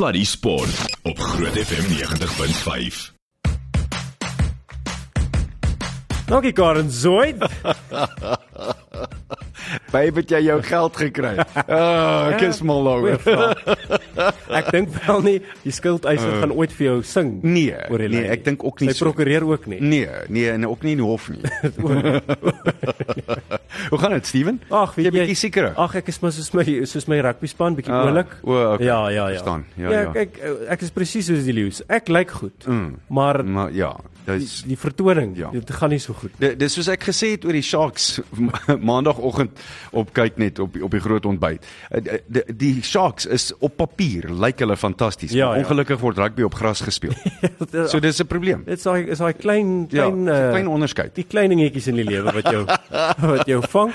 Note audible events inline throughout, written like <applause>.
Sluddy Sport op Groot FM 90.5. Dankie Karen Zoid. <laughs> Baie het jy jou geld gekry. Ah, ek is mal daaroor. <laughs> <laughs> ek dink wel nie die skuldeiser gaan ooit vir jou sing. Nee, oor die nee, ek dink ook nie Sy prokureur ook nie. Nee, nee, en ook nie in die hof nie. <laughs> Hoe gaan dit, Steven? Ag, weet jy bietjie seker? Ag, ek is maar soos my soos my rugby span bietjie Ah, oulik. o, okay. Ja, ja, ja. Verstaan. Ja, ja. ja. Ek, ek ek is presies soos die leeu's. Ek lyk goed. Mm. Maar Maar ja, dis die, die vertoning, Ja. dit gaan nie so goed. Di- Dis soos ek gesê het oor die Sharks ma- <laughs> maandagooggend op kyk net op op die groot ontbyt. Eh, di- Die, die Sharks is op papier lyk hulle fantasties, Ja, maar ja. ongelukkig word rugby op gras gespeel. <laughs> so dis 'n probleem. Dit is daai is daai klein Ja, klein 'n eh, klein onderskeid. Die klein dingetjies in die lewe wat jou <laughs> wat jou vang.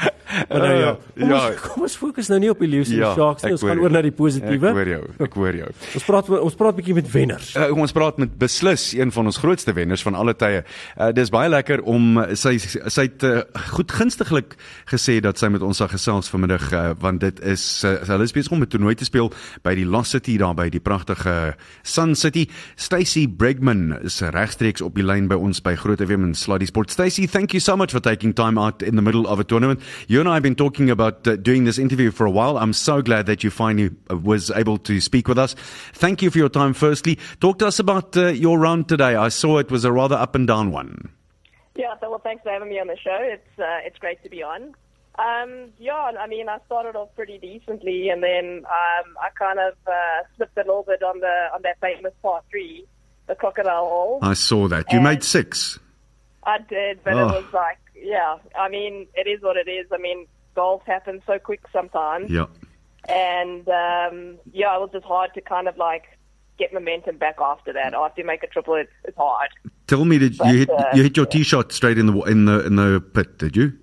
Maar nou ja, kom, Ja. Ons, kom ons fokus nou nie op die leeu's en Ja, die sharks nie. ek Ons gaan oor na die Ek positiewe. hoor jou. Ek hoor jou. Ons praat ons praat bietjie met wenners. Uh, ons praat met beslis een van ons grootste wenners van alle tye. Uh, dis baie lekker om sy sy het uh, goed gunstiglik gesê dat sy met ons sal gesels vanmiddag uh, want dit is uh, hulle is besig om 'n toernooi te speel by die Lost City daar by die pragtige Sun City. Stacey Bregman is regstreeks op die lyn by ons by Groot FM en Sluddy Sport. Stacey, thank you so much for taking time out in the middle of a tournament. You and I have been talking about uh, doing this interview for a while. I'm so glad that you finally uh, was able to speak with us. Thank you for your time firstly. Talk to us about uh, your round today. I saw it was a rather up and down one. Yeah, so well, thanks for having me on the show. It's uh, it's great to be on. Um, yeah, I mean, I started off pretty decently, and then um, I kind of uh, slipped a little bit on the on that famous par three, the crocodile hole. I saw that. You And- made 6. I did, but Oh. it was like, yeah, I mean, it is what it is. I mean, golf happens so quick sometimes, Yeah. and um, yeah, it was just hard to kind of like get momentum back after that. After you make a triple, it's, it's hard. Tell me did But, you hit uh, you hit your tee shot straight in the in the in the pit, did you?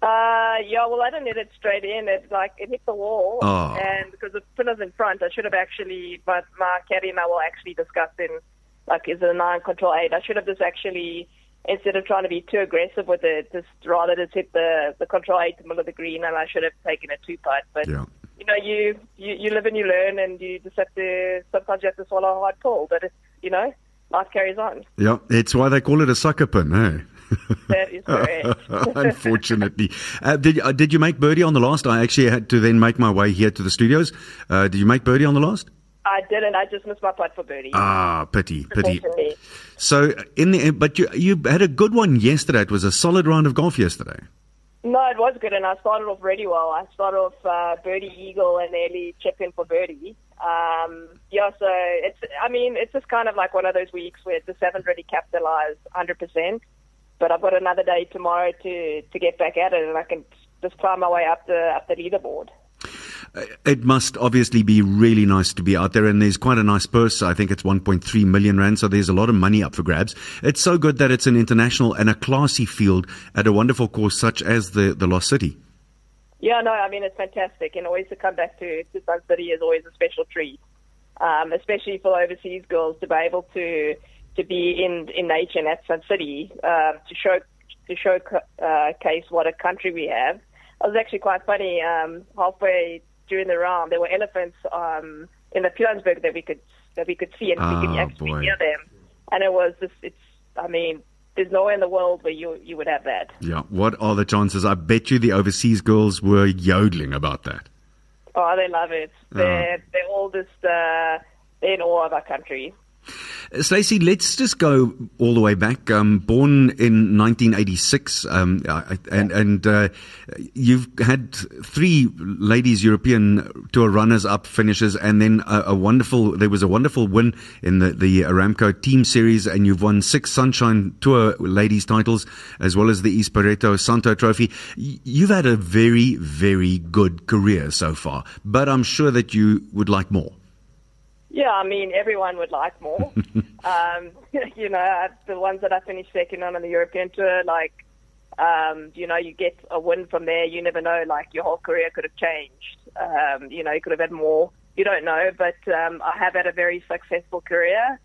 Uh, yeah, well, I didn't hit it straight in. It like it hit the wall, Oh. and because the pin was in front, I should have actually. But my caddy and I were actually discussing, like is it a nine control eight? I should have just actually instead of trying to be too aggressive with it, just rather just hit the the control eight in the middle of the green, and I should have taken a two putt. But Yeah. you know, you, you you live and you learn, and you just have to sometimes you have to swallow a hard pill. But it's, you know, life carries on. Yeah, it's why they call it a sucker pin, eh? <laughs> That is correct. <laughs> Unfortunately, uh, did uh, did you make birdie on the last? I actually had to then make my way here to the studios. Uh, did you make birdie on the last? I didn't. I just missed my putt for birdie. Ah, pity, pity. So in the but you you had a good one yesterday. It was a solid round of golf yesterday. No, it was good, and I started off really well. I started off uh, birdie eagle and nearly chip in for birdie. Um, yeah, so it's. I mean, it's just kind of like one of those weeks where just haven't really capitalized 100%. But I've got another day tomorrow to to get back at it, and I can just climb my way up the up the leaderboard. Uh, It must obviously be really nice to be out there, and there's quite a nice purse. I think it's 1.3 million rand, so there's a lot of money up for grabs. It's so good that it's an international and a classy field at a wonderful course such as the the Lost City. Yeah, no, I mean it's fantastic, and always to come back to to Sun City is always a special treat, um, especially for overseas girls to be able to to be in in nature and at Sun City um, to show to show uh, what a country we have. It was actually quite funny. Um, halfway during the round, there were elephants um, in the Pilanesberg that we could that we could see, and we could Ah, actually boy. hear them. And it was just it's. I mean, there's nowhere in the world where you you would have that. Yeah, what are the chances? I bet you the overseas girls were yodeling about that. Oh, they love it. They're they're all just uh, they're in awe of our country. Uh, Stacy, let's just go all the way back. Um, born in 1986, um, I- and and uh, you've had three ladies European Tour runners-up finishes, and then a, a wonderful. There was a wonderful win in the the Aramco Team Series, and you've won six Sunshine Tour ladies titles, as well as the Espirito Santo Trophy. You've had a very very good career so far, but I'm sure that you would like more. Yeah, I mean everyone would like more. <laughs> um, <laughs> you know, the ones that I finished second on in the European tour, like um, you know, you get a win from there. You never know. Like your whole career could have changed. Um, you know, you could have had more. You don't know, but um, I have had a very successful career,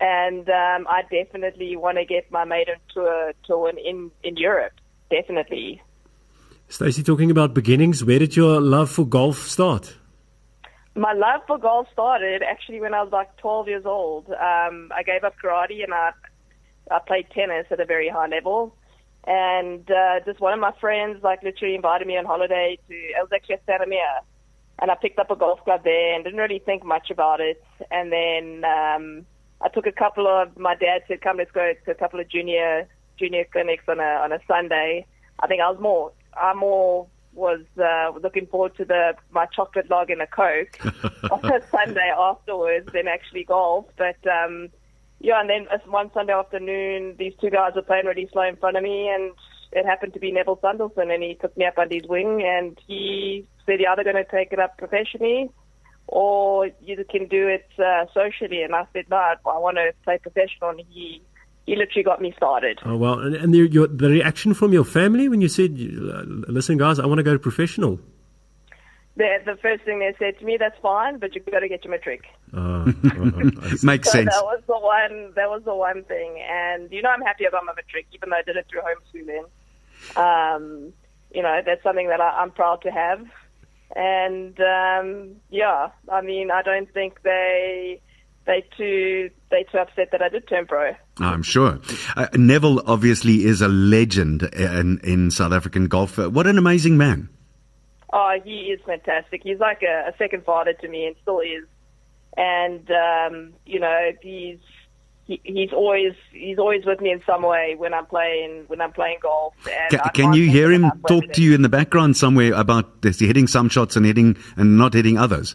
and um, I definitely want to get my maiden tour to win in in Europe. Definitely. Stacy, talking about beginnings, where did your love for golf start? My love for golf started actually when I was like 12 years old. Um, I gave up karate and I, I played tennis at a very high level. And uh, just one of my friends, like, literally invited me on holiday to. It was actually at Santa Mia, and I picked up a golf club there and didn't really think much about it. And then um, I took a couple of. My dad said, "Come, let's go to a couple of junior junior clinics on a on a Sunday." I think I was more. I'm more was uh, looking forward to the my chocolate log and a coke <laughs> on a Sunday afterwards than actually golf. But um, yeah, and then one Sunday afternoon, these two guys were playing really slow in front of me, and it happened to be Neville Sanderson, and he took me up under his wing, and he said, "You're either going to take it up professionally." Or you can do it uh, socially, and I said no. I want to play professional. And he he literally got me started. Oh well, and, and the, your, the reaction from your family when you said, "Listen, guys, I want to go to professional." The, the first thing they said to me, "That's fine, but you've got to get your matric." Uh, Makes so sense. That was the one. That was the one thing, and you know, I'm happy about my matric, even though I did it through homeschooling. Um, you know, that's something that I, I'm proud to have, and um, yeah, I mean, I don't think they they too they too upset that I did turn pro. I'm sure. Uh, Neville obviously is a legend in, in South African golf. Uh, What an amazing man. Oh, he is fantastic. He's like a, a second father to me, and still is. And um, you know, he's he, he's always he's always with me in some way when I'm playing when I'm playing golf. And can can't you hear him talk to you in the background somewhere about this, hitting some shots and hitting and not hitting others?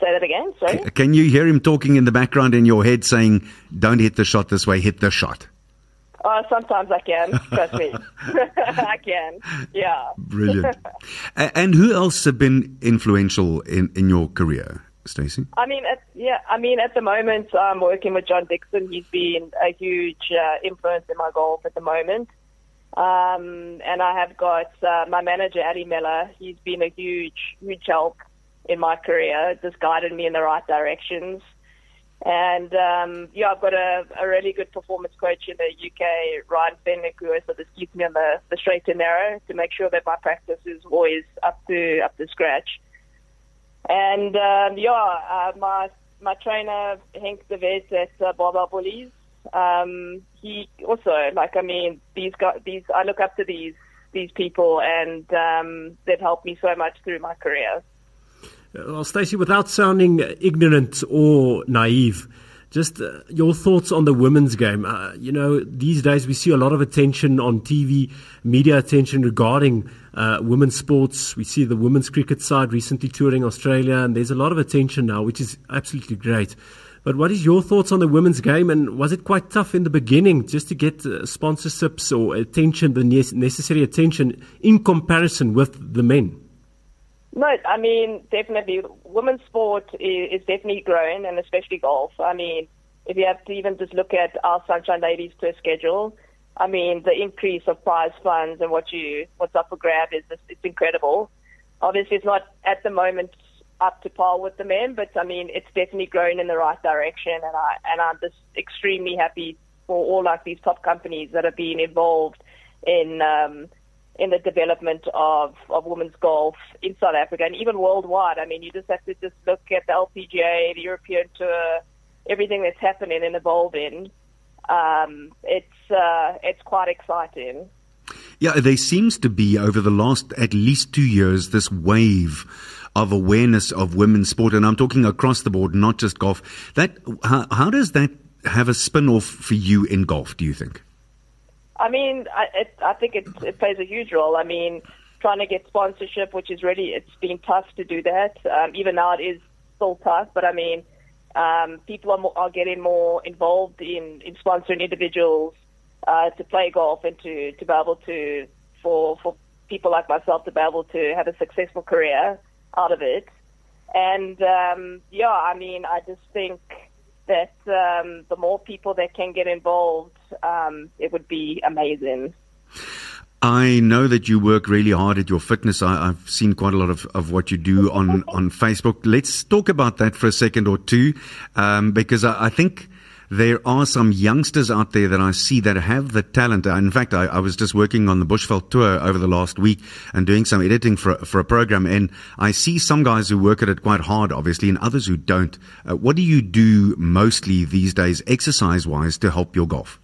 Say that again. Sorry. Can you hear him talking in the background in your head saying, "Don't hit the shot this way, hit the shot"? Oh, sometimes I can. Trust me, <laughs> <laughs> I can. Yeah. Brilliant. <laughs> And who else have been influential in, in your career, Stacy? I mean, at, yeah. I mean, at the moment, I'm working with John Dixon. He's been a huge uh, influence in my golf at the moment. Um, and I have got uh, my manager, Addy Miller. He's been a huge, huge help in my career. Just guided me in the right directions. And um, yeah, I've got a, a really good performance coach in the UK, Ryan Fenwick, who also just keeps me on the, the straight and narrow to make sure that my practice is always up to up to scratch. And um, yeah, uh, my my trainer Hank de Vet at uh, Barbell Bullies, um, he also like I mean these guys, these I look up to these these people, and um, they've helped me so much through my career. Well, Stacy, without sounding ignorant or naive, just uh, your thoughts on the women's game. Uh, you know, these days we see a lot of attention on TV, media attention regarding uh, women's sports. We see the women's cricket side recently touring Australia, and there's a lot of attention now, which is absolutely great. But what is your thoughts on the women's game, and was it quite tough in the beginning just to get uh, sponsorships or attention, the ne- necessary attention in comparison with the men? No, I mean definitely, women's sport is, definitely growing, and especially golf. I mean, if you have to even just look at our Sunshine Ladies tour schedule, I mean the increase of prize funds and what you what's up for grab is just, it's incredible. Obviously, it's not at the moment up to par with the men, but I mean it's definitely growing in the right direction, and I and I'm just extremely happy for all like these top companies that have been involved in. Um, in the development of, of women's golf in South Africa and even worldwide. I mean, you just have to just look at the LPGA, the European Tour, everything that's happening and evolving. Um, it's uh, it's quite exciting. Yeah, there seems to be over the last at least two years this wave of awareness of women's sport, and I'm talking across the board, not just golf. That how, how does that have a spin off for you in golf? Do you think? I mean, I, it, I think it, it plays a huge role. I mean, trying to get sponsorship, which is really, it's been tough to do that. Um, even now it is still tough, but I mean, um, people are, more, are getting more involved in, in sponsoring individuals uh, to play golf and to, to be able to, for, for people like myself to be able to have a successful career out of it. And um, yeah, I mean, I just think that um, the more people that can get involved, um, it would be amazing. I know that you work really hard at your fitness. I, I've seen quite a lot of, of what you do on, on Facebook. Let's talk about that for a second or two, um, because I, I think there are some youngsters out there that I see that have the talent. In fact, I, I was just working on the Bushveld tour over the last week and doing some editing for for a program, and I see some guys who work at it quite hard, obviously, and others who don't. Uh, what do you do mostly these days, exercise wise, to help your golf?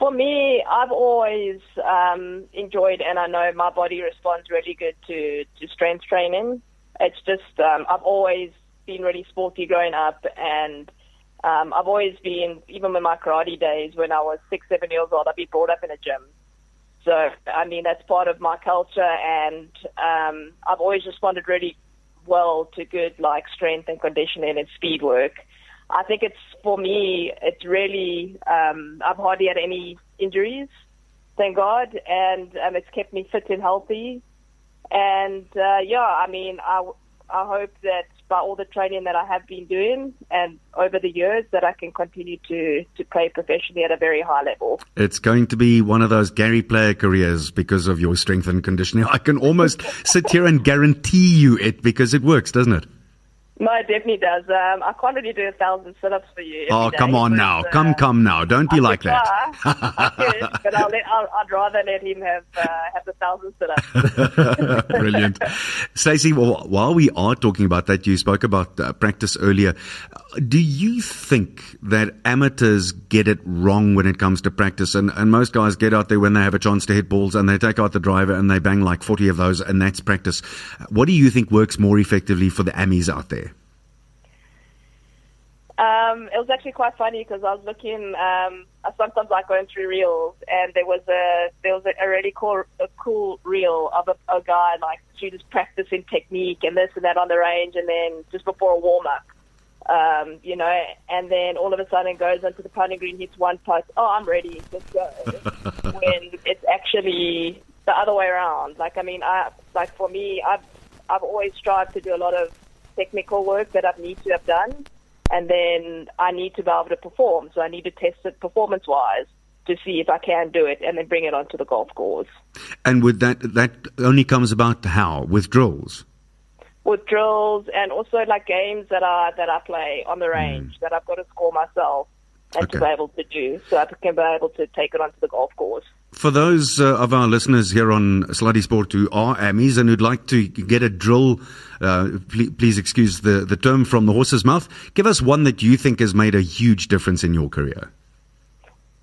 For me, I've always um, enjoyed, and I know my body responds really good to, to strength training. It's just um, I've always been really sporty growing up, and um, I've always been, even in my karate days, when I was six, seven years old, I'd be brought up in a gym. So I mean that's part of my culture, and um, I've always responded really well to good like strength and conditioning and speed work. I think it's for me. It's really um, I've hardly had any injuries, thank God, and um, it's kept me fit and healthy. And uh, yeah, I mean, I I hope that by all the training that I have been doing and over the years that I can continue to to play professionally at a very high level. It's going to be one of those Gary Player careers because of your strength and conditioning. I can almost <laughs> sit here and guarantee you it because it works, doesn't it? No, it definitely does. Um, I can't really do a thousand sit-ups for you. Oh, come day, on now. uh, come, come now. Don't be I like that. <laughs> I could, but I'll let, I'll, I'd rather let him have uh, have the thousand sit-ups. <laughs> Brilliant. Stacy, well, while we are talking about that, you spoke about uh, practice earlier. Do you think that amateurs get it wrong when it comes to practice? And, and most guys get out there when they have a chance to hit balls and they take out the driver and they bang like 40 of those and that's practice. What do you think works more effectively for the Ammies out there? Um, it was actually quite funny because I was looking. Um, I sometimes like going through reels, and there was a there was a, a really cool a cool reel of a, a guy like students practicing technique and this and that on the range, and then just before a warm up, um, you know, and then all of a sudden goes onto the putting green, hits one putt. Oh, I'm ready, let's go. <laughs> when it's actually the other way around. Like I mean, I like for me, I've I've always strived to do a lot of technical work that I need to have done and then I need to be able to perform. So I need to test it performance wise to see if I can do it and then bring it onto the golf course. And with that, that only comes about how? With drills? With drills and also like games that I that I play on the range mm. that I've got to score myself and to be able to do so I can be able to take it onto the golf course. For those uh, of our listeners here on Slat Die Sport who are Ammies and who'd like to get a drill, uh, please, please excuse the, the term from the horse's mouth, give us one that you think has made a huge difference in your career.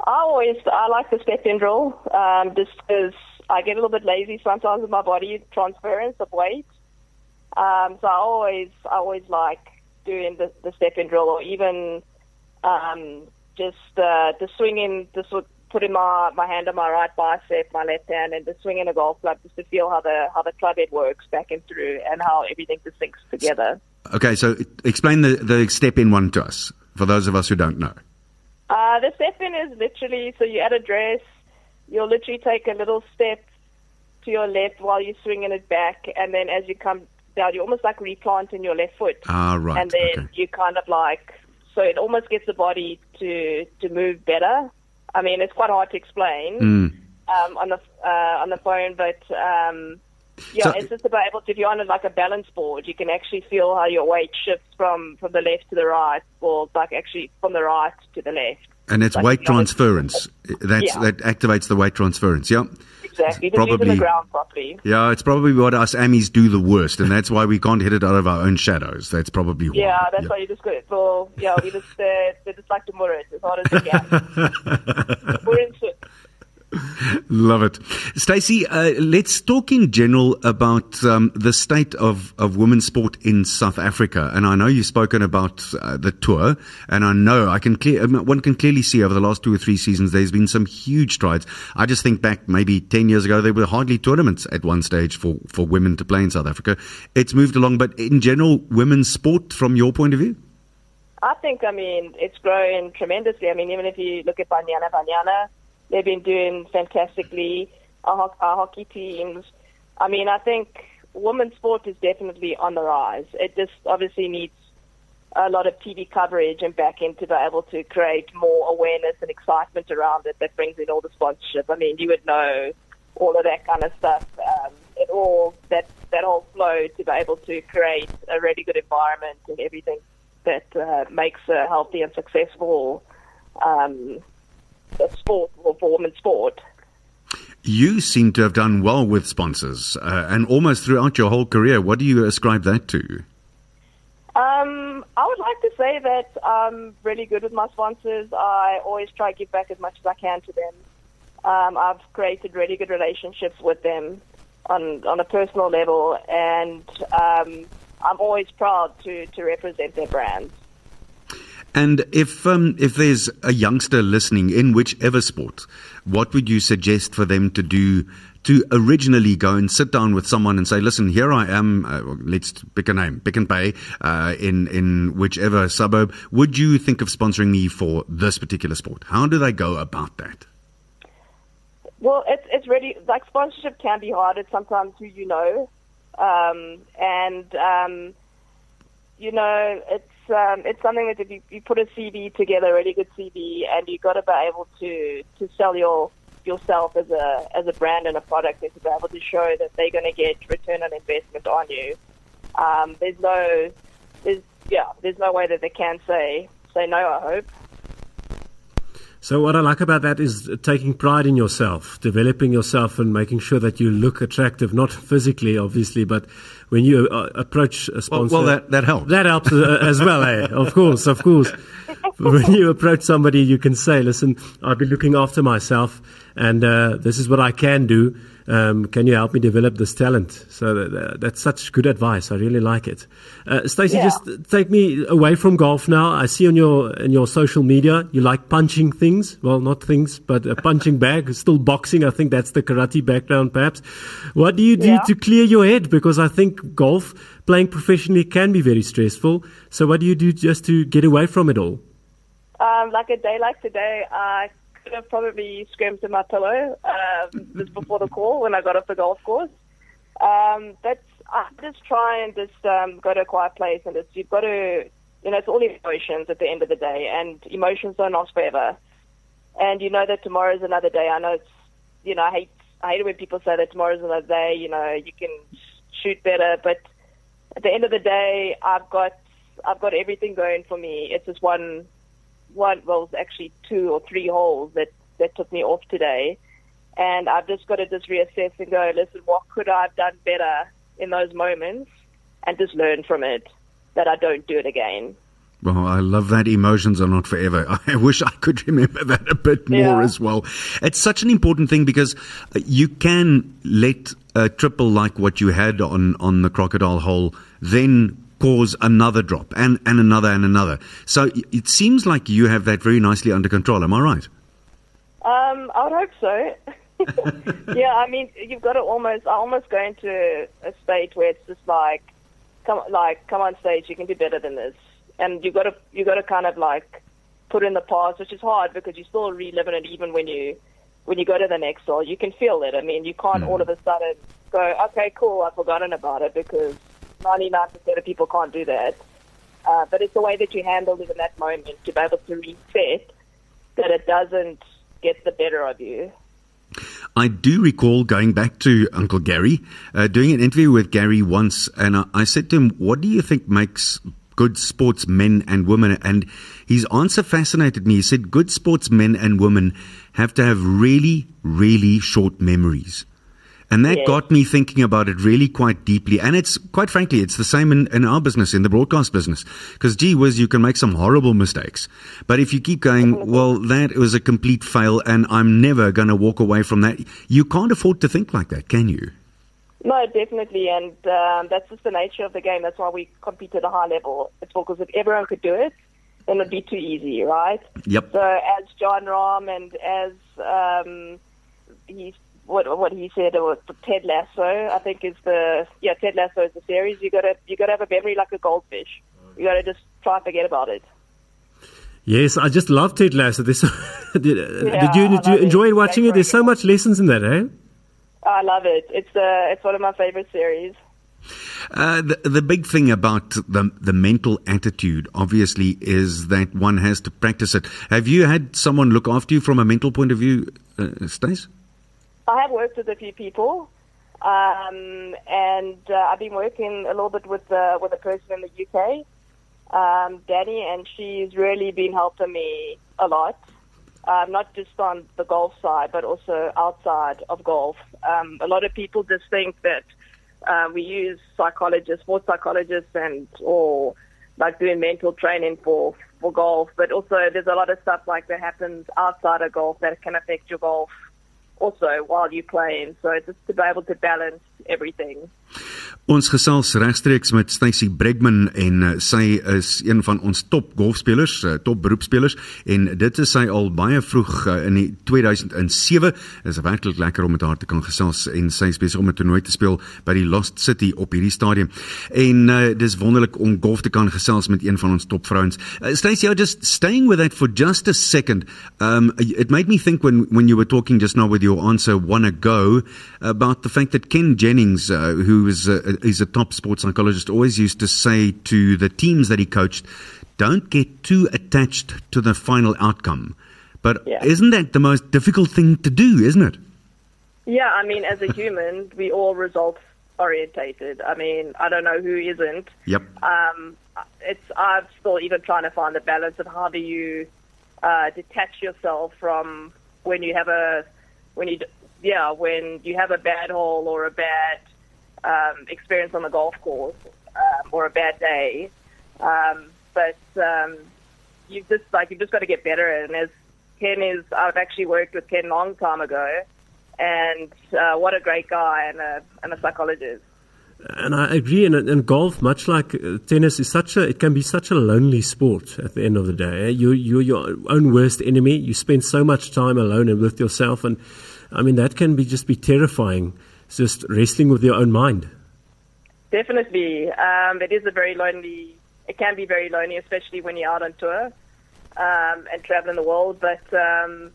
I always I like the step in drill um, just because I get a little bit lazy sometimes with my body transference of weight. Um, so I always I always like doing the, the step in drill or even um, just uh, the swinging, sort- putting my, my hand on my right bicep, my left hand, and just swinging a golf club just to feel how the how the club head works back and through and how everything just syncs together. Okay, so explain the, the step in one to us, for those of us who don't know. Uh, the step in is literally so you add a dress, you'll literally take a little step to your left while you're swinging it back, and then as you come down, you're almost like replanting your left foot, Ah, right. and then okay. you kind of like so it almost gets the body to to move better. I mean, it's quite hard to explain Mm. um, on the uh, on the phone, but um, yeah, So- it's just about able to. If you're on like a balance board, you can actually feel how your weight shifts from from the left to the right, or like actually from the right to the left. And it's like weight transference. That's, Yeah. That activates the weight transference, yeah? Exactly, using Probably- the ground properly. Yeah, it's probably what us Amis do the worst, and that's why we can't hit it out of our own shadows. That's probably why. Yeah, that's why you just got so yeah, we just uh, they just like to murder it as hard as they can. We're into. Love it. Stacy, uh, let's talk in general about um, the state of, of women's sport in South Africa. And I know you've spoken about uh, the tour, and I know I can clear, one can clearly see over the last two or three seasons there's been some huge strides. I just think back maybe 10 years ago, there were hardly tournaments at one stage for, for women to play in South Africa. It's moved along, but in general, women's sport from your point of view? I think I mean it's growing tremendously. I mean even if you look at Banyana Banyana, they've been doing fantastically. Our, our hockey teams. I mean I think women's sport is definitely on the rise. It just obviously needs a lot of TV coverage and backing to be able to create more awareness and excitement around it that brings in all the sponsorship. I mean, you would know all of that kind of stuff. Um, it all that that whole flow to be able to create a really good environment and everything that uh, makes a healthy and successful um, sport or for women's sport. You seem to have done well with sponsors, uh, and almost throughout your whole career. What do you ascribe that to? Um, I would like to say that I'm really good with my sponsors. I always try to give back as much as I can to them. Um, I've created really good relationships with them on on a personal level, and um, I'm always proud to to represent their brands. And if um, if there's a youngster listening in whichever sport, what would you suggest for them to do to originally go and sit down with someone and say, "Listen, here I am. Uh, let's pick a name, Pick n Pay, uh, in in whichever suburb. Would you think of sponsoring me for this particular sport? How do they go about that?" Well, it's it's really like sponsorship can be hard. It's sometimes who you know, um, and um, you know it's um, it's something that if you, you put a CV together, a really good CV, and you've got to be able to to sell your yourself as a as a brand and a product, and to be able to show that they're going to get return on investment on you. Um, there's no there's yeah there's no way that they can say say no. I hope. So what I like about that is taking pride in yourself, developing yourself, and making sure that you look attractive, not physically, obviously, but when you uh, approach a sponsor. Well, well, that that helps. That helps uh, as well, eh? <laughs> Of course, of course. when you approach somebody, you can say, "Listen, I've been looking after myself, and uh, this is what I can do." Um, can you help me develop this talent? So that, that's such good advice. I really like it. Uh, Stacy, Yeah. just take me away from golf now. I see on your in your social media you like punching things. Well, not things, but a punching bag. <laughs> Still boxing. I think that's the karate background, perhaps. What do you do Yeah. to clear your head? Because I think golf playing professionally can be very stressful. So what do you do just to get away from it all? Um, like a day like today, I could have probably screamed to my pillow um, just before the call when I got off the golf course. Um, that's I just try and just um, go to a quiet place and just you've got to, you know, it's all emotions at the end of the day, and emotions don't last forever. And you know that tomorrow's another day. I know it's, you know, I hate I hate it when people say that tomorrow's another day. You know, you can shoot better, but at the end of the day, I've got I've got everything going for me. It's just one one well it's actually two or three holes that that took me off today and I've just got to just reassess and go, listen, what could I have done better in those moments and just learn from it that I don't do it again. Well, I love that emotions are not forever. <laughs> I wish I could remember that a bit more Yeah. as well. It's such an important thing because uh, you can let a triple like what you had on, on the crocodile hole then cause another drop and, and another and another. So it seems like you have that very nicely under control. Am I right? Um, I would hope so. <laughs> yeah, I mean, you've got to almost, I almost go into a state where it's just like, come, like, come on stage, you can do better than this, and you've got to, you've got to kind of like put in the past, which is hard because you're still reliving it even when you, when you go to the next hole, you can feel it. I mean, you can't all of a sudden go, okay, cool, I've forgotten about it because 99% of people can't do that. Uh, but it's the way that you handle it in that moment to be able to reset that it doesn't get the better of you. I do recall going back to Uncle Gary, uh, doing an interview with Gary once, and I, I said to him, What do you think makes good sportsmen and women? And his answer fascinated me. He said, Good sportsmen and women have to have really, really short memories. And that got me thinking about it really quite deeply. And it's, quite frankly, it's the same in, in our business, in the broadcast business. Because gee whiz, you can make some horrible mistakes. But if you keep going, well, that was a complete fail and I'm never going to walk away from that. You can't afford to think like that, can you? No, definitely, and um, that's just the nature of the game. That's why we compete at a high level. It's because if everyone could do it, then it'd be too easy, right? Yep. So as Jon Rahm and as um, he what what he said it was Ted Lasso, I think is the yeah Ted Lasso is the series. You gotta you gotta have a memory like a goldfish. You gotta just try and forget about it. Yes, I just love Ted Lasso. This, <laughs> did, did you, did you love it. enjoy watching it? There's so much lessons in that, eh? I love it. It's uh, it's one of my favorite series. Uh, the, the big thing about the, the mental attitude, obviously, is that one has to practice it. Have you had someone look after you from a mental point of view, uh, Stace? I have worked with a few people, um, and uh, I've been working a little bit with uh, with a person in the UK, um, Danny, and she's really been helping me a lot. Um, not just on the golf side, but also outside of golf. Um, a lot of people just think that uh, we use psychologists, sports psychologists, and or like doing mental training for for golf. But also, there's a lot of stuff like that happens outside of golf that can affect your golf also while you're playing. So just to be able to balance everything. Ons gesels regstreeks met Stacy Bregman en uh, sy is een van ons top golfspelers, uh, top beroepspelers en dit is sy al baie vroeg uh, in die 2007. Dit is werklik lekker om met haar te kan gesels en sy is besig om 'n toernooi te speel by die Lost City op hierdie stadium. En uh, dis wonderlik om golf te kan gesels met een van ons top vrouens. Uh, Stacy, just staying with that for just a second. Um it made me think when when you were talking just now with your answer one ago about the fact that Ken Jennings uh, who is uh, is a top sports psychologist, always used to say to the teams that he coached, don't get too attached to the final outcome. But Yeah. isn't that the most difficult thing to do, isn't it? Yeah, I mean, as a human, we all results orientated. I mean, I don't know who isn't. Yep. Um, it's I'm still even trying to find the balance of how do you uh, detach yourself from when you have a when you yeah when you have a bad hole or a bad um, experience on the golf course um, or a bad day. Um, but um, you've just like you've just got to get better. And as Ken is, I've actually worked with Ken a long time ago, and uh, what a great guy and a and a psychologist. And I agree. And, and golf, much like uh, tennis, is such a it can be such a lonely sport. At the end of the day, you you're your own worst enemy. You spend so much time alone and with yourself, and I mean that can be just be terrifying. Just wrestling with your own mind. Definitely. Um, it is a very lonely, it can be very lonely, especially when you're out on tour um, and traveling the world. But, um,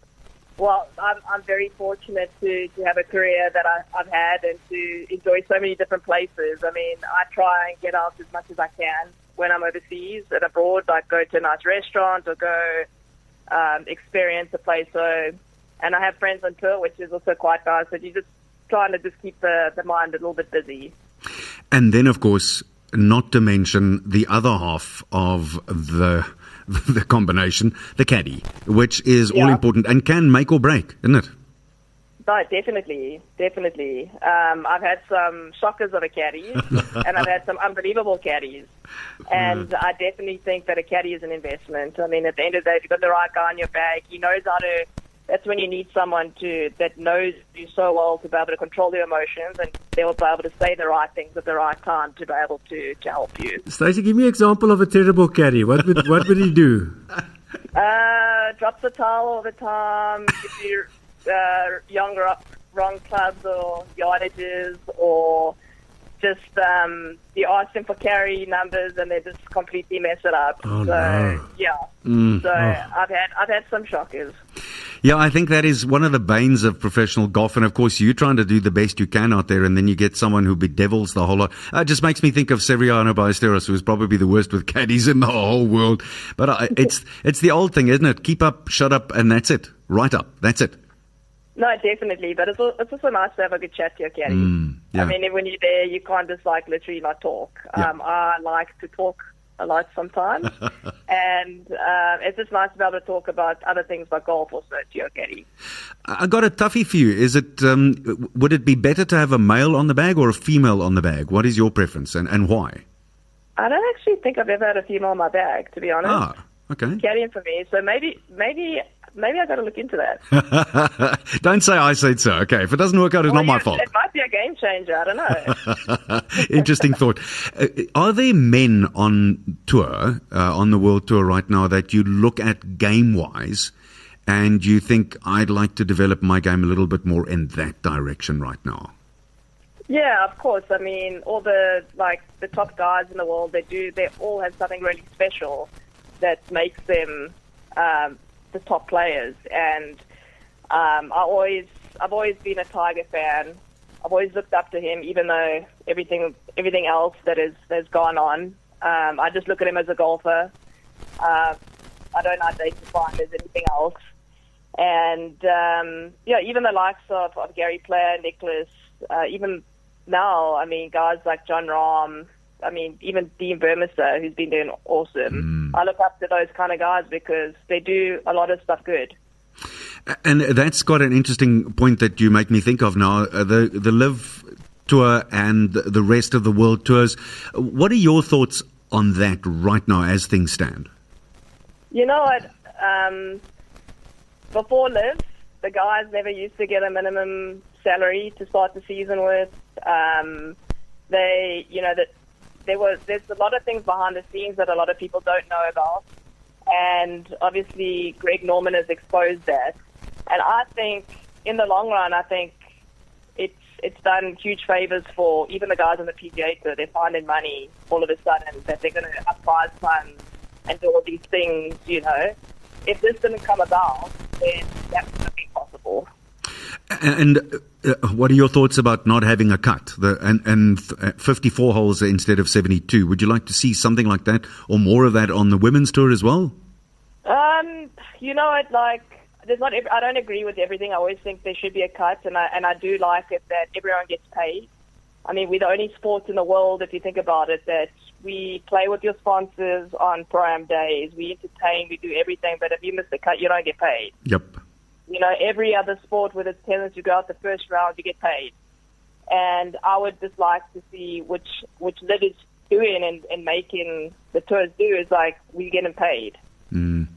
well, I'm, I'm very fortunate to, to have a career that I, I've had and to enjoy so many different places. I mean, I try and get out as much as I can when I'm overseas and abroad, like go to a nice restaurant or go um, experience a place. So, and I have friends on tour, which is also quite nice. So you're just trying to just keep the, the mind a little bit busy. And then, of course, not to mention the other half of the <laughs> the combination, the caddy, which is all important and can make or break, isn't it? No, definitely, definitely. Um, I've had some shockers of a caddy, <laughs> and I've had some unbelievable caddies. And I definitely think that a caddy is an investment. I mean, at the end of the day, if you've got the right guy in your bag, he knows how to. That's when you need someone to that knows you so well to be able to control your emotions, and they will be able to say the right things at the right time to be able to to help you. Stacy, give me an example of a terrible caddy. What would what would he do? <laughs> Uh, drops the towel all the time. Gives you uh, younger up wrong clubs or yardages, or just um, you ask them for carry numbers and they just completely mess it up. Oh, so no. yeah. Mm. So I've had I've had some shockers. Yeah, I think that is one of the banes of professional golf. And of course, you're trying to do the best you can out there, and then you get someone who bedevils the whole lot. Uh, it just makes me think of Severiano Ballesteros, who's probably the worst with caddies in the whole world. But uh, it's it's the old thing, isn't it? Keep up, shut up, and that's it. Right up. That's it. No, definitely. But it's it's also nice to have a good chat to your caddy. Mm, yeah. I mean, when you're there, you can't just like literally not talk. Yeah. Um, I like to talk a lot sometimes, <laughs> and uh, it's just nice to be able to talk about other things like golf also to your caddy. I I got a toughie for you. Is it um, would it be better to have a male on the bag or a female on the bag? What is your preference and, and why? I don't actually think I've ever had a female on my bag, to be honest. Ah, okay. Caddying for me, so maybe, maybe, maybe I got to look into that. <laughs> Don't say I said so. Okay, if it doesn't work out, it's Well, not my fault. It might be a game changer. I don't know. <laughs> Interesting thought. Uh, are there men on tour, uh, on the world tour right now, that you look at game wise and you think, I'd like to develop my game a little bit more in that direction right now? yeah, of course. I mean, all the like the top guys in the world, they do. They all have something really special that makes them um, the top players. And um, I always, I've always been a Tiger fan. I've always looked up to him, even though everything, everything else that is that's gone on. Um, I just look at him as a golfer. Uh, I don't identify him as anything else. And um, yeah, even the likes of, of Gary Player, Nicklaus, uh, even now, I mean, guys like Jon Rahm, I mean, even Dean Burmester, who's been doing awesome. I look up to those kind of guys because they do a lot of stuff good. And that's got an interesting point that you make me think of now. Uh, the the LIV tour and the rest of the world tours. What are your thoughts on that right now as things stand? You know what? Um, before LIV, the guys never used to get a minimum salary to start the season with. Um, they, you know, that there was there's a lot of things behind the scenes that a lot of people don't know about, and obviously Greg Norman has exposed that. And I think in the long run, I think it's it's done huge favors for even the guys on the PGA Tour. They're finding money all of a sudden that they're going to up prize funds and do all these things. You know, if this didn't come about, then that. And uh, what are your thoughts about not having a cut the, and, and uh, 54 holes instead of 72? Would you like to see something like that or more of that on the women's tour as well? Um, you know, it like there's not. I don't agree with everything. I always think there should be a cut, and I and I do like it that everyone gets paid. I mean, we're the only sport in the world, if you think about it, that we play with your sponsors on prime days. We entertain, we do everything, but if you miss the cut, you don't get paid. Yep. You know, every other sport with its tennis, you go out the first round, you get paid. And I would just like to see which which Liv is doing and, and making the tours do is like we getting paid. Mm.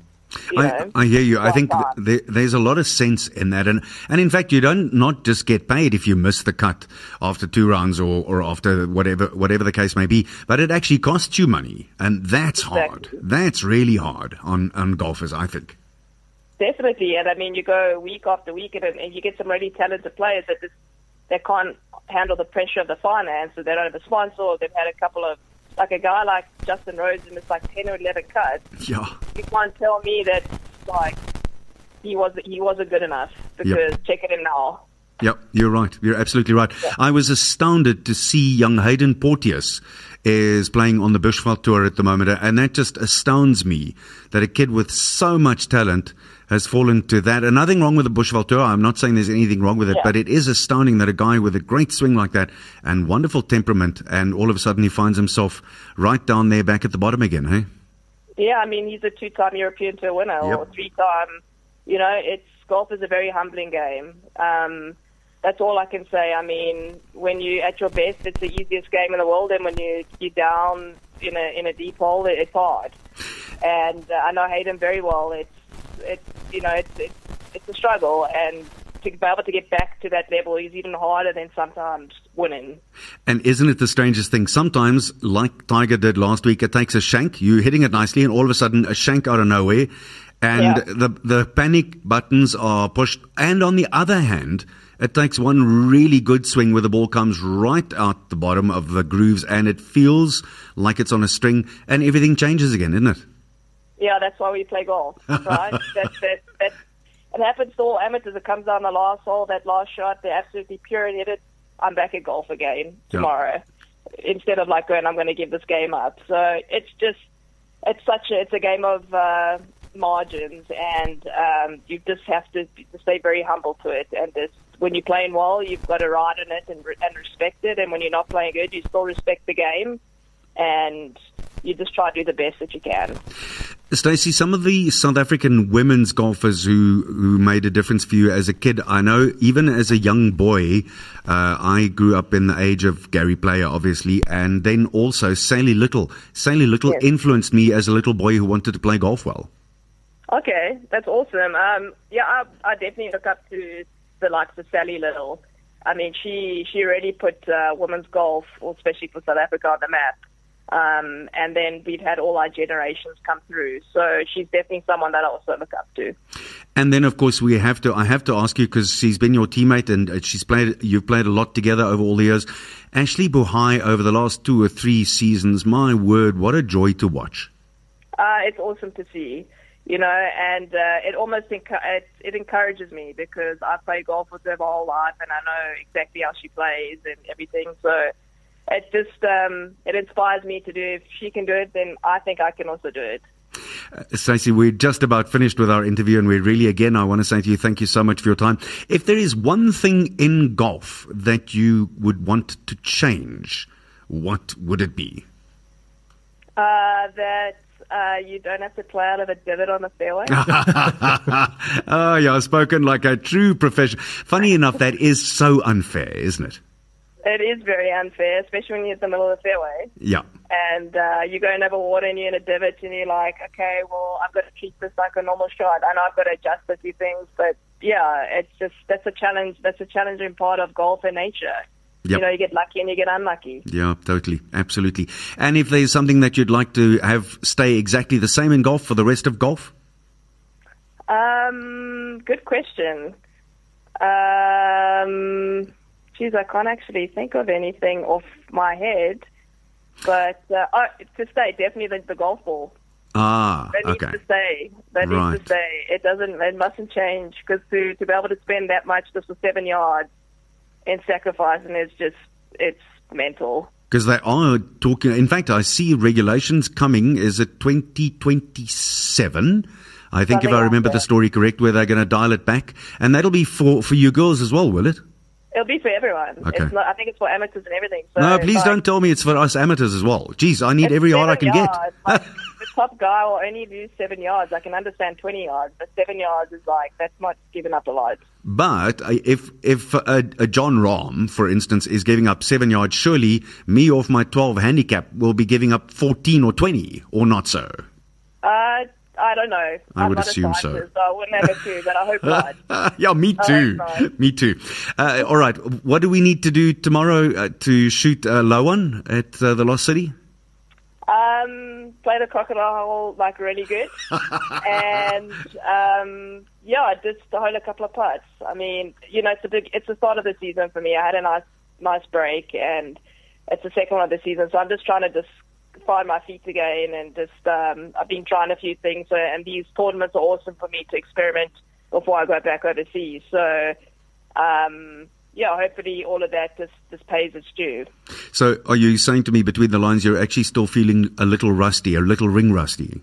You I, know? I hear you. I think th- there, there's a lot of sense in that, and and in fact, you don't not just get paid if you miss the cut after two rounds or, or after whatever whatever the case may be, but it actually costs you money, and that's hard. That's really hard on on golfers, I think. Definitely, and I mean, you go week after week, and, and you get some really talented players that just they can't handle the pressure of the finance, or they don't have a sponsor, or they've had a couple of like a guy like Justin Rose and it's like ten or eleven cuts. Yeah. You can't tell me that like he was he wasn't good enough because check it in now. Yep, you're right. You're absolutely right. I was astounded to see young Haydn Porteous is playing on the Bushveld Tour at the moment, and that just astounds me that a kid with so much talent has fallen to that. And nothing wrong with the Bushveld Tour. I'm not saying there's anything wrong with it, Yeah. but it is astounding that a guy with a great swing like that and wonderful temperament, and all of a sudden he finds himself right down there back at the bottom again, hey? Yeah, I mean he's a two-time European Tour winner or three-time. You know, it's golf is a very humbling game. Um, that's all I can say. I mean, when you're at your best, it's the easiest game in the world, and when you you're down in a in a deep hole, it, it's hard. And uh, I know Haydn very well. It's it's you know it's it's, it's a struggle, and to be able to get back to that level is even harder than sometimes winning. And isn't it the strangest thing? Sometimes, like Tiger did last week, it takes a shank. You're hitting it nicely, and all of a sudden, a shank out of nowhere, and Yeah. the the panic buttons are pushed. And on the other hand, it takes one really good swing where the ball comes right out the bottom of the grooves, and it feels like it's on a string, and everything changes again, isn't it? Yeah, that's why we play golf, <laughs> right? that, that, that, it happens to all amateurs. It comes down the last hole, that last shot, they're absolutely pure hit it. I'm back at golf again tomorrow. Instead of like going, I'm going to give this game up. So it's just, it's such a, it's a game of uh, margins, and um, you just have to, to stay very humble to it. And just, when you're playing well, you've got to ride in it and, and respect it. And when you're not playing good, you still respect the game, and you just try to do the best that you can. Stacy, some of the South African women's golfers who, who made a difference for you as a kid, I know even as a young boy, uh, I grew up in the age of Gary Player, obviously, and then also Sally Little. Sally Little Yes. influenced me as a little boy who wanted to play golf well. Okay, that's awesome. Um, yeah, I, I definitely look up to the likes of Sally Little. I mean, she she really put uh, women's golf, especially for South Africa, on the map. Um, and then we've had all our generations come through. So she's definitely someone that I also look up to. And then, of course, we have to. I have to ask you because she's been your teammate and uh, she's played. You've played a lot together over all the years. Ashley Buhai, over the last two or three seasons, my word, what a joy to watch. Uh, it's awesome to see, you know, and uh, it almost encu- it, it encourages me because I play golf with her my whole life, and I know exactly how she plays and everything. So it just um, it inspires me to do. If she can do it, then I think I can also do it. Stacy, we're just about finished with our interview, and we really, again, I want to say to you, thank you so much for your time. If there is one thing in golf that you would want to change, what would it be? Uh, that uh, you don't have to play out of a divot on the fairway. <laughs> oh, yeah, spoken like a true professional. Funny enough, that is so unfair, isn't it? it is very unfair, especially when you're in the middle of the fairway Yeah. and uh, you're going over water and you're in a divot and you're like, okay, well, I've got to treat this like a normal shot. I know I've got to adjust a few things, but yeah, it's just that's a challenge. That's a challenging part of golf and nature. Yep. You know, you get lucky and you get unlucky. Yeah, totally. Absolutely. And if there's something that you'd like to have stay exactly the same in golf for the rest of golf? Um, good question. Um, geez, I can't actually think of anything off my head. But uh, oh, to stay, definitely the, the golf ball. Ah, That okay. needs to stay. That Right. needs to stay. It doesn't. It mustn't change because to to be able to spend that much just for seven yards and sacrificing is just it's mental. Because they are talking. In fact, I see regulations coming. Is it 2027? I think, if I remember the story correct, where they're going to dial it back, and that'll be for for you girls as well, will it? It'll be for everyone. Okay. It's not. I think it's for amateurs and everything. So no, please like- don't tell me it's for us amateurs as well. Geez, I need every yard I can yards. get. <laughs> The top guy will only do seven yards. I can understand 20 yards, but seven yards is like, that's not giving up a lot. But uh, if if a, a Jon Rahm, for instance, is giving up seven yards, surely me off my 12 handicap will be giving up 14 or 20, or not so. Uh, I don't know. I I'm would assume so. so. I wouldn't have a clue, but I hope <laughs> not. yeah, me too. Me too. Uh, all right. What do we need to do tomorrow uh, to shoot a low one at uh, the Lost City? Um, play the crocodile hole like really good, <laughs> and um, yeah, just to hold a couple of putts. I mean, you know, it's a big, it's the start of the season for me. I had a nice, nice break, and it's the second one of the season, so I'm just trying to just find my feet again, and just um, I've been trying a few things, so, and these tournaments are awesome for me to experiment before I go back overseas. So, um, yeah, hopefully all of that just just pays its due. So, are you saying to me between the lines you're actually still feeling a little rusty, a little ring rusty?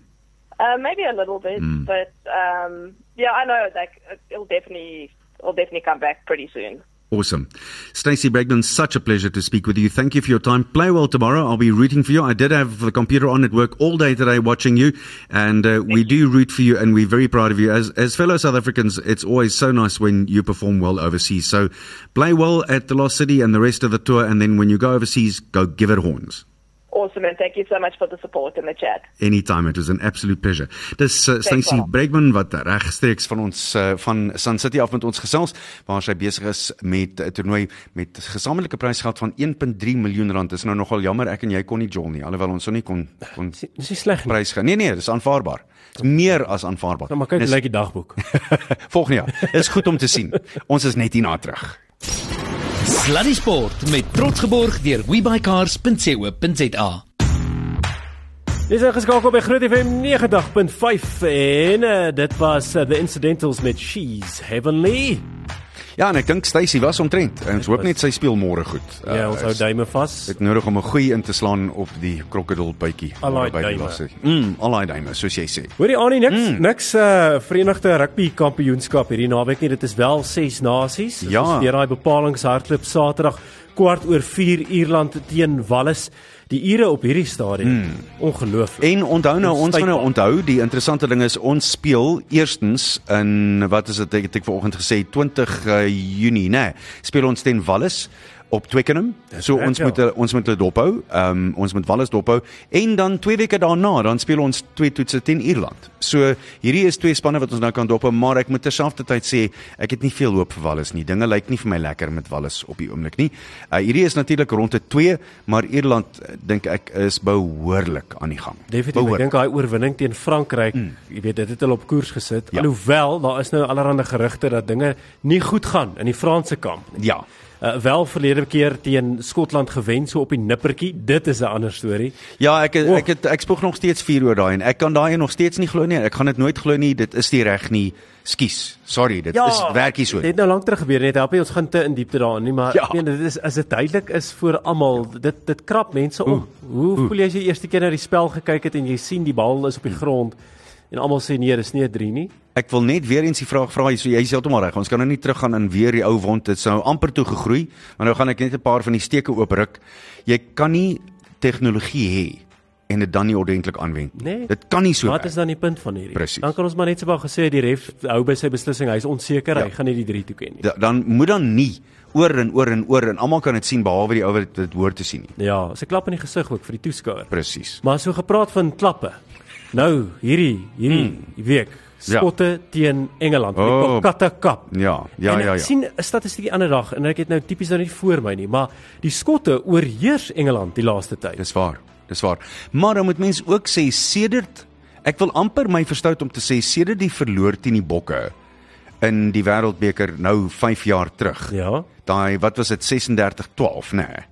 Uh, maybe a little bit, Hmm. but um, yeah, I know like it'll definitely it'll definitely come back pretty soon. Awesome. Stacy Bregman, such a pleasure to speak with you. Thank you for your time. Play well tomorrow. I'll be rooting for you. I did have the computer on at work all day today watching you, and uh, we do root for you, and we're very proud of you. As, as fellow South Africans, it's always so nice when you perform well overseas. So play well at the Lost City and the rest of the tour, and then when you go overseas, go give it horns. Awesome, and thank you so much for the support in the chat. Anytime, it was an absolute pleasure. Dis uh, Stacey wel. Bregman wat regstreeks van ons uh, van Sun City af met ons gesels waar sy besig is met 'n toernooi met gesamentlike prysgeld van 1.3 miljoen rand. Dis nou nogal jammer ek en jy kon nie jol nie alhoewel ons so nie kon kon Dis nie sleg nie. prys gaan. Nee nee, dis aanvaarbaar. Dis meer as aanvaarbaar. Nou maar kyk, Dis- lyk die dagboek. <laughs> Volgende jaar. Dis goed om te sien. Ons is net hierna terug. Sluddy Sport met trots geborg deur webycars.co.za. Dis ingeskakel by Groot FM 90.5 en uh, dit was uh, The Incidentals met She's Heavenly. Ja, en ek dink Stacey was omtrent. En ons hoop net sy speel môre goed. Ja, ons hou duime vas. Dit nodig om 'n goeie in te slaan op die krokodilbytjie. By die duime. City. Mm, allaai duime, soos jy sê. Hoorie Annie niks mm. niks uh Verenigde Rugby Kampioenskap hierdie naweek nie. Dit is wel 6 nasies. Dit Ja. is Deur daai bepalings hardloop Saterdag kwart oor 4 Ierland teen Wallis. Die Ure op hierdie stadium. Mm. Ongelooflik. Hmm. En onthou nou, ons gaan nou onthou, die interessante ding is ons speel eerstens in wat is dit ek het ek vanoggend gesê 20 uh, Junie, nê. Nee, speel ons teen Wallis op Twickenham. So reg, ons ja. moet ons moet hulle dophou. Ehm um, ons moet Wallis dophou en dan 2 weke daarna dan speel ons twee toetse teen Ierland. So hierdie is twee spanne wat ons nou kan dophou, maar ek moet terselfdertyd sê ek het nie veel hoop vir Wallis nie. Dinge lyk nie vir my lekker met Wallis op die oomblik nie. Uh, hierdie is natuurlik ronde 2, maar Ierland eh, dink ek is behoorlik aan die gang. Definitief. Ek dink daai oorwinning teen Frankryk, mm. jy weet dit het hulle op koers gesit. Ja. Alhoewel daar is nou allerlei gerugte dat dinge nie goed gaan in die Franse kamp nie. Ja. Uh, wel verlede keer teen Skotland gewen so op die nippertjie. Dit is 'n ander storie. Ja, ek Oh. ek het ek spoeg nog steeds vuur oor daai en ek kan daai nog steeds nie glo nie. Ek gaan dit nooit glo nie. Dit is nie reg nie. Skus. Sorry, dit ja, is werkie so. Dit het nou lank terug gebeur net help nie ons gaan te in diepte daarin nie, maar Ja. ek meen dit is as dit duidelik is vir almal, dit dit krap mense om. Hoe voel jy as jy eerste keer na die spel gekyk het en jy sien die bal is op die grond en almal sê nee, dis nie 'n 3 nie? Ek wil net weer eens die vraag vra, so jy is heeltemal reg. Ons kan nou nie teruggaan in weer die ou wond. Dit sou amper toe gegroei, maar nou gaan ek net 'n paar van die steke oopruk. Jy kan nie tegnologie hê en dit dan nie ordentlik aanwend. Nee. Dit kan nie so Wat werk. is dan die punt van hierdie? Presies. Dan kan ons maar net wou gesê die ref hou by sy beslissing. Hy is onseker, Ja. hy gaan nie die 3 toeken nie. Da, dan moet dan nie oor en oor en oor en almal kan dit sien behalwe die ou wat dit hoor te sien nie. Ja, sy klap in die gesig ook vir die toeskouer. Presies. Maar so gepraat van klappe. Nou, hierdie hierdie hmm. week Ja. skotte teen Engeland Oh. die Kolkata Cup. Ja, ja en ja ek ja. sien 'n statistiekie ander dag en ek het nou tipies nou nie voor my nie, maar die skotte oorheers Engeland die laaste tyd. Dis waar. Dis waar. Maar dan moet mens ook sê sedert ek wil amper my verstout om te sê sedert die verloor teen die Bokke in die Wêreldbeker nou 5 jaar terug. Ja. Daai wat was dit 36-12, nê. Nee.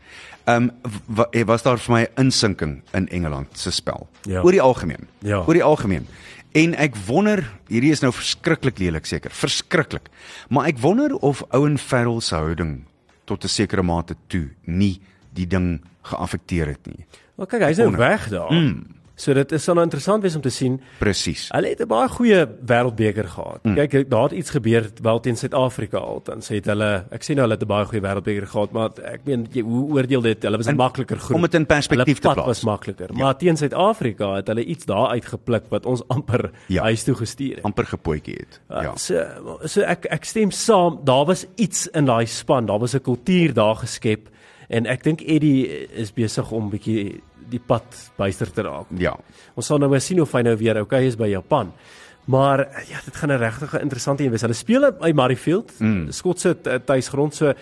Ehm um, was daar vir my 'n insinking in Engeland se spel. Ja. Oor die algemeen. Ja. Oor die algemeen. En ek wonder, hierdie is nou verskriklik lelik seker, verskriklik. Maar ek wonder of Owen Farrell se houding tot 'n sekere mate toe nie die ding geaffekteer het nie. Maar kyk, hy's nou weg daar. Mm. So dit is sal nou interessant wees om te sien. Presies. Hulle het 'n baie goeie wêreldbeker gehad. Mm. Kyk, daar het iets gebeur wel teen Suid-Afrika altens. Het hulle ek sê nou hulle het 'n baie goeie wêreldbeker gehad, maar ek meen jy, hoe oordeel dit? Hulle was 'n makliker groep. om dit in perspektief te plaas. was makliker. Ja. Maar teen Suid-Afrika het hulle iets daar uitgepluk wat ons <laughs> amper Ja. huis toe gestuur het. amper gepootjie het. Ja. Ja. So so ek ek stem saam, daar was iets in daai span, daar was 'n kultuur daar geskep en ek dink Eddie is besig om bietjie die pad byster te raak. Ja. Ons sal nou maar sien of hy nou weer okay is by Japan. Maar ja, dit gaan 'n regtig interessante een wees. Hulle speel by Murrayfield, mm. Skotse t- tuisgrond. So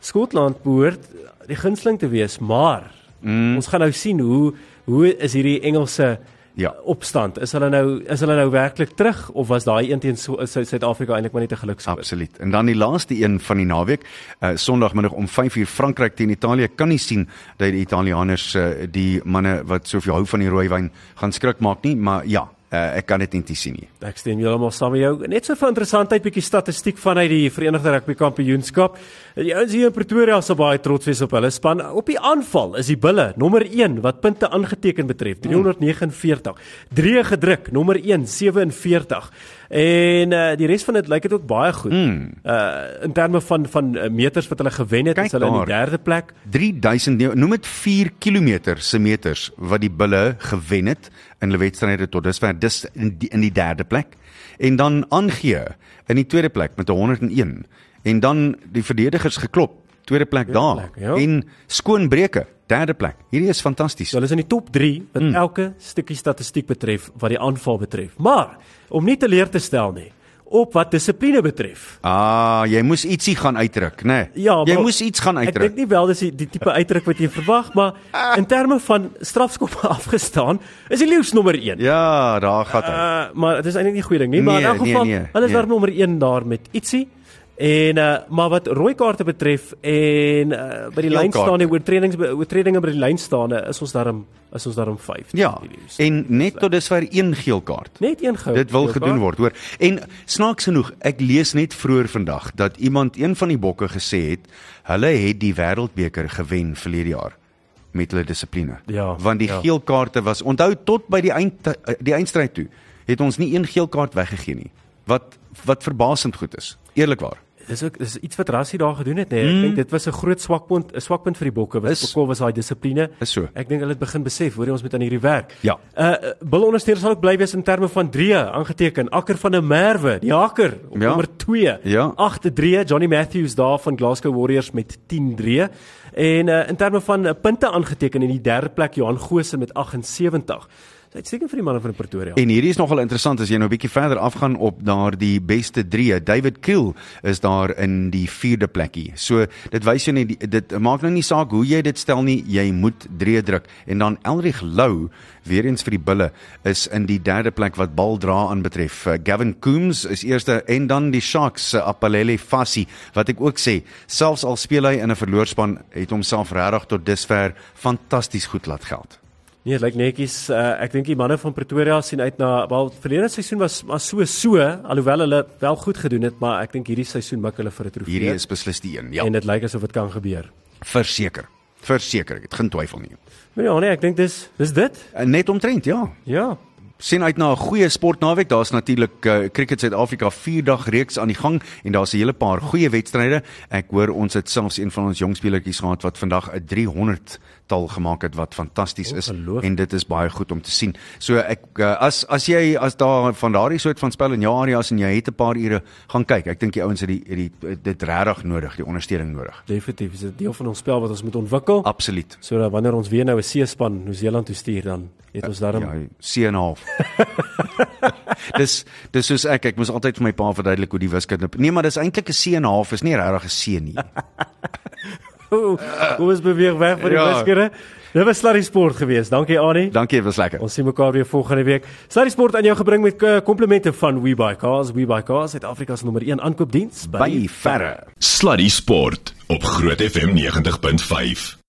Skotland behoort die gunsteling te wees, maar mm. ons gaan nou sien hoe hoe is hierdie Engelse Ja. opstand. Is hulle nou is hulle nou werklik terug of was daai een teen Su- Su- Suid-Afrika eintlik maar net 'n geluksskoot? Absoluut. En dan die laaste een van die naweek, uh, Sondagmiddag om 5uur Frankryk teen Italië. Kan nie sien dat die Italianers uh, die manne wat soveel hou van die rooiwyn gaan skrik maak nie, maar ja, uh, ek kan dit nie sien nie. Ek stem heeltemal saam met jou. Net so vir interessantheid bietjie statistiek vanuit die Verenigde Rugby Kampioenskap. Die ouens hier in Pretoria sal baie trots wees op hulle span. Op die aanval is die Bulle nommer 1 wat punte aangeteken betref, 349. Drie gedruk, nommer 1 47. En uh, die res van dit lyk dit ook baie goed. Mm. Uh in terme van van uh, meters wat hulle gewen het, Kyk is hulle in die daar. derde plek. 3000 nee, noem dit 4 km se meters wat die bulle gewen het in hulle wedstryde tot dusver dis in die, in die derde plek en dan aangee in die tweede plek met 101 en dan die verdedigers geklop tweede plek Tweede daar plek, ja. en skoonbreuke derde plek hierdie is fantasties So hulle is in die top 3 wat mm. elke stukkie statistiek betref wat die aanval betref. Maar om nie teleur te stel nie op wat dissipline betref. ah jy moes ietsie gaan uitdruk nê nee. Ja, jy moes iets gaan Ek dink uitdruk nie wel dis die, die tipe uitdruk wat jy verwag, maar in terme van strafskoppe <laughs> afgestaan, is die leeu's nommer 1. ja daar gaan hy Uh, maar dit is eintlik nie 'n goeie ding nie, maar in Nee, elk geval, nee, nee, hulle is nee. daar nommer 1 daar met ietsie. En uh, maar wat rooi kaarte betref en uh, by die Geel lyn staan die oortredings oortredinge by die lyn staan is ons daarom is ons daarom 5. ja en net tot dusver een geel kaart net een gou. Dit wil gedoen word, hoor. En snaaks genoeg, ek lees net vroeër vandag dat iemand een van die bokke gesê het, hulle het die wêreldbeker gewen verlede jaar met hulle dissipline. Ja, Want die ja. geel kaarte was onthou tot by die eind die eindstryd toe het ons nie een geel kaart weggegee nie. Wat wat verbasend goed is. Eerlikwaar. Dis ook dis iets wat Rassie daar gedoen het, nee. Ek mm. dink dit was 'n groot swakpunt, 'n swakpunt vir die bokke. Was bekwel was daai dissipline. Is so. Ek dink hulle het begin besef, hoor jy ons moet aan hierdie werk. Ja. Uh Bill ondersteuners sal ook bly wees in terme van 3 aangeteken. Akker van 'n Merwe, die haker op Ja. nommer 2. Ja. 8-3 Johnny Matthews daar van Glasgow Warriors met 10-3. En uh in terme van uh, punte aangeteken in die derde plek Johan Gose met 78. Dis uitstekend vir die manne van Pretoria. En hierdie is nogal interessant as jy nou 'n bietjie verder afgaan op daardie beste 3. David Kiel is daar in die 4de plekkie. So dit wys jou net dit maak nou nie saak hoe jy dit stel nie, jy moet 3 druk. En dan Elrich Lou weer eens vir die bulle is in die derde plek wat bal dra aanbetref. Uh, Gavin Coombs is eerste en dan die Sharks se Apalele Fassi wat ek ook sê, selfs al speel hy in 'n verloorspan, het homself regtig tot dusver fantasties goed laat geld. Nee, dit lyk netjies. Uh, ek dink die manne van Pretoria sien uit na wel verlede seisoen was maar so so, alhoewel hulle wel goed gedoen het, maar ek dink hierdie seisoen mik hulle vir 'n trofee. Hierdie is beslis die een. Ja, en dit lyk asof dit kan gebeur. verseker. Verseker, ek het geen twyfel nie. Maar ja, nee, ek dink dis dis dit. Uh, Net omtrent, ja. Ja. Sien uit na 'n goeie sportnaweek. Daar's natuurlik uh, Cricket Suid-Afrika 4 dag reeks aan die gang en daar's 'n hele paar goeie wedstryde. Ek hoor ons het selfs een van ons jong speletjies gehad wat vandag 'n 300 tal gemaak het wat fantasties is en dit is baie goed om te sien. So ek uh, as as jy as daar van daardie soort van spel in jou areas en jy het 'n paar ure gaan kyk. Ek dink die ouens het die het die dit regtig nodig, die ondersteuning nodig. Definitief is dit deel van ons spel wat ons moet ontwikkel. Absoluut. So wanneer ons weer nou 'n C-span Nieu-Seeland toe stuur dan het ons daarom Ja, C en 'n half. <laughs> dis dis soos ek ek moes altyd vir my pa verduidelik hoe die wiskunde. Nee, maar dis eintlik 'n C en 'n half, is nie regtig 'n C nie. <laughs> Kom ons beweeg weg van die Ja. wiskunde. Dit was Sluddy Sport geweest. Dankie Annie. Dankie, dit was lekker. Ons sien mekaar weer volgende week. Sluddy Sport aan jou gebring met eh, komplimente van WeBuyCars. WeBuyCars, Suid-Afrika se nommer 1 aankoopdiens By verre. Sluddy Sport op Groot FM 90.5.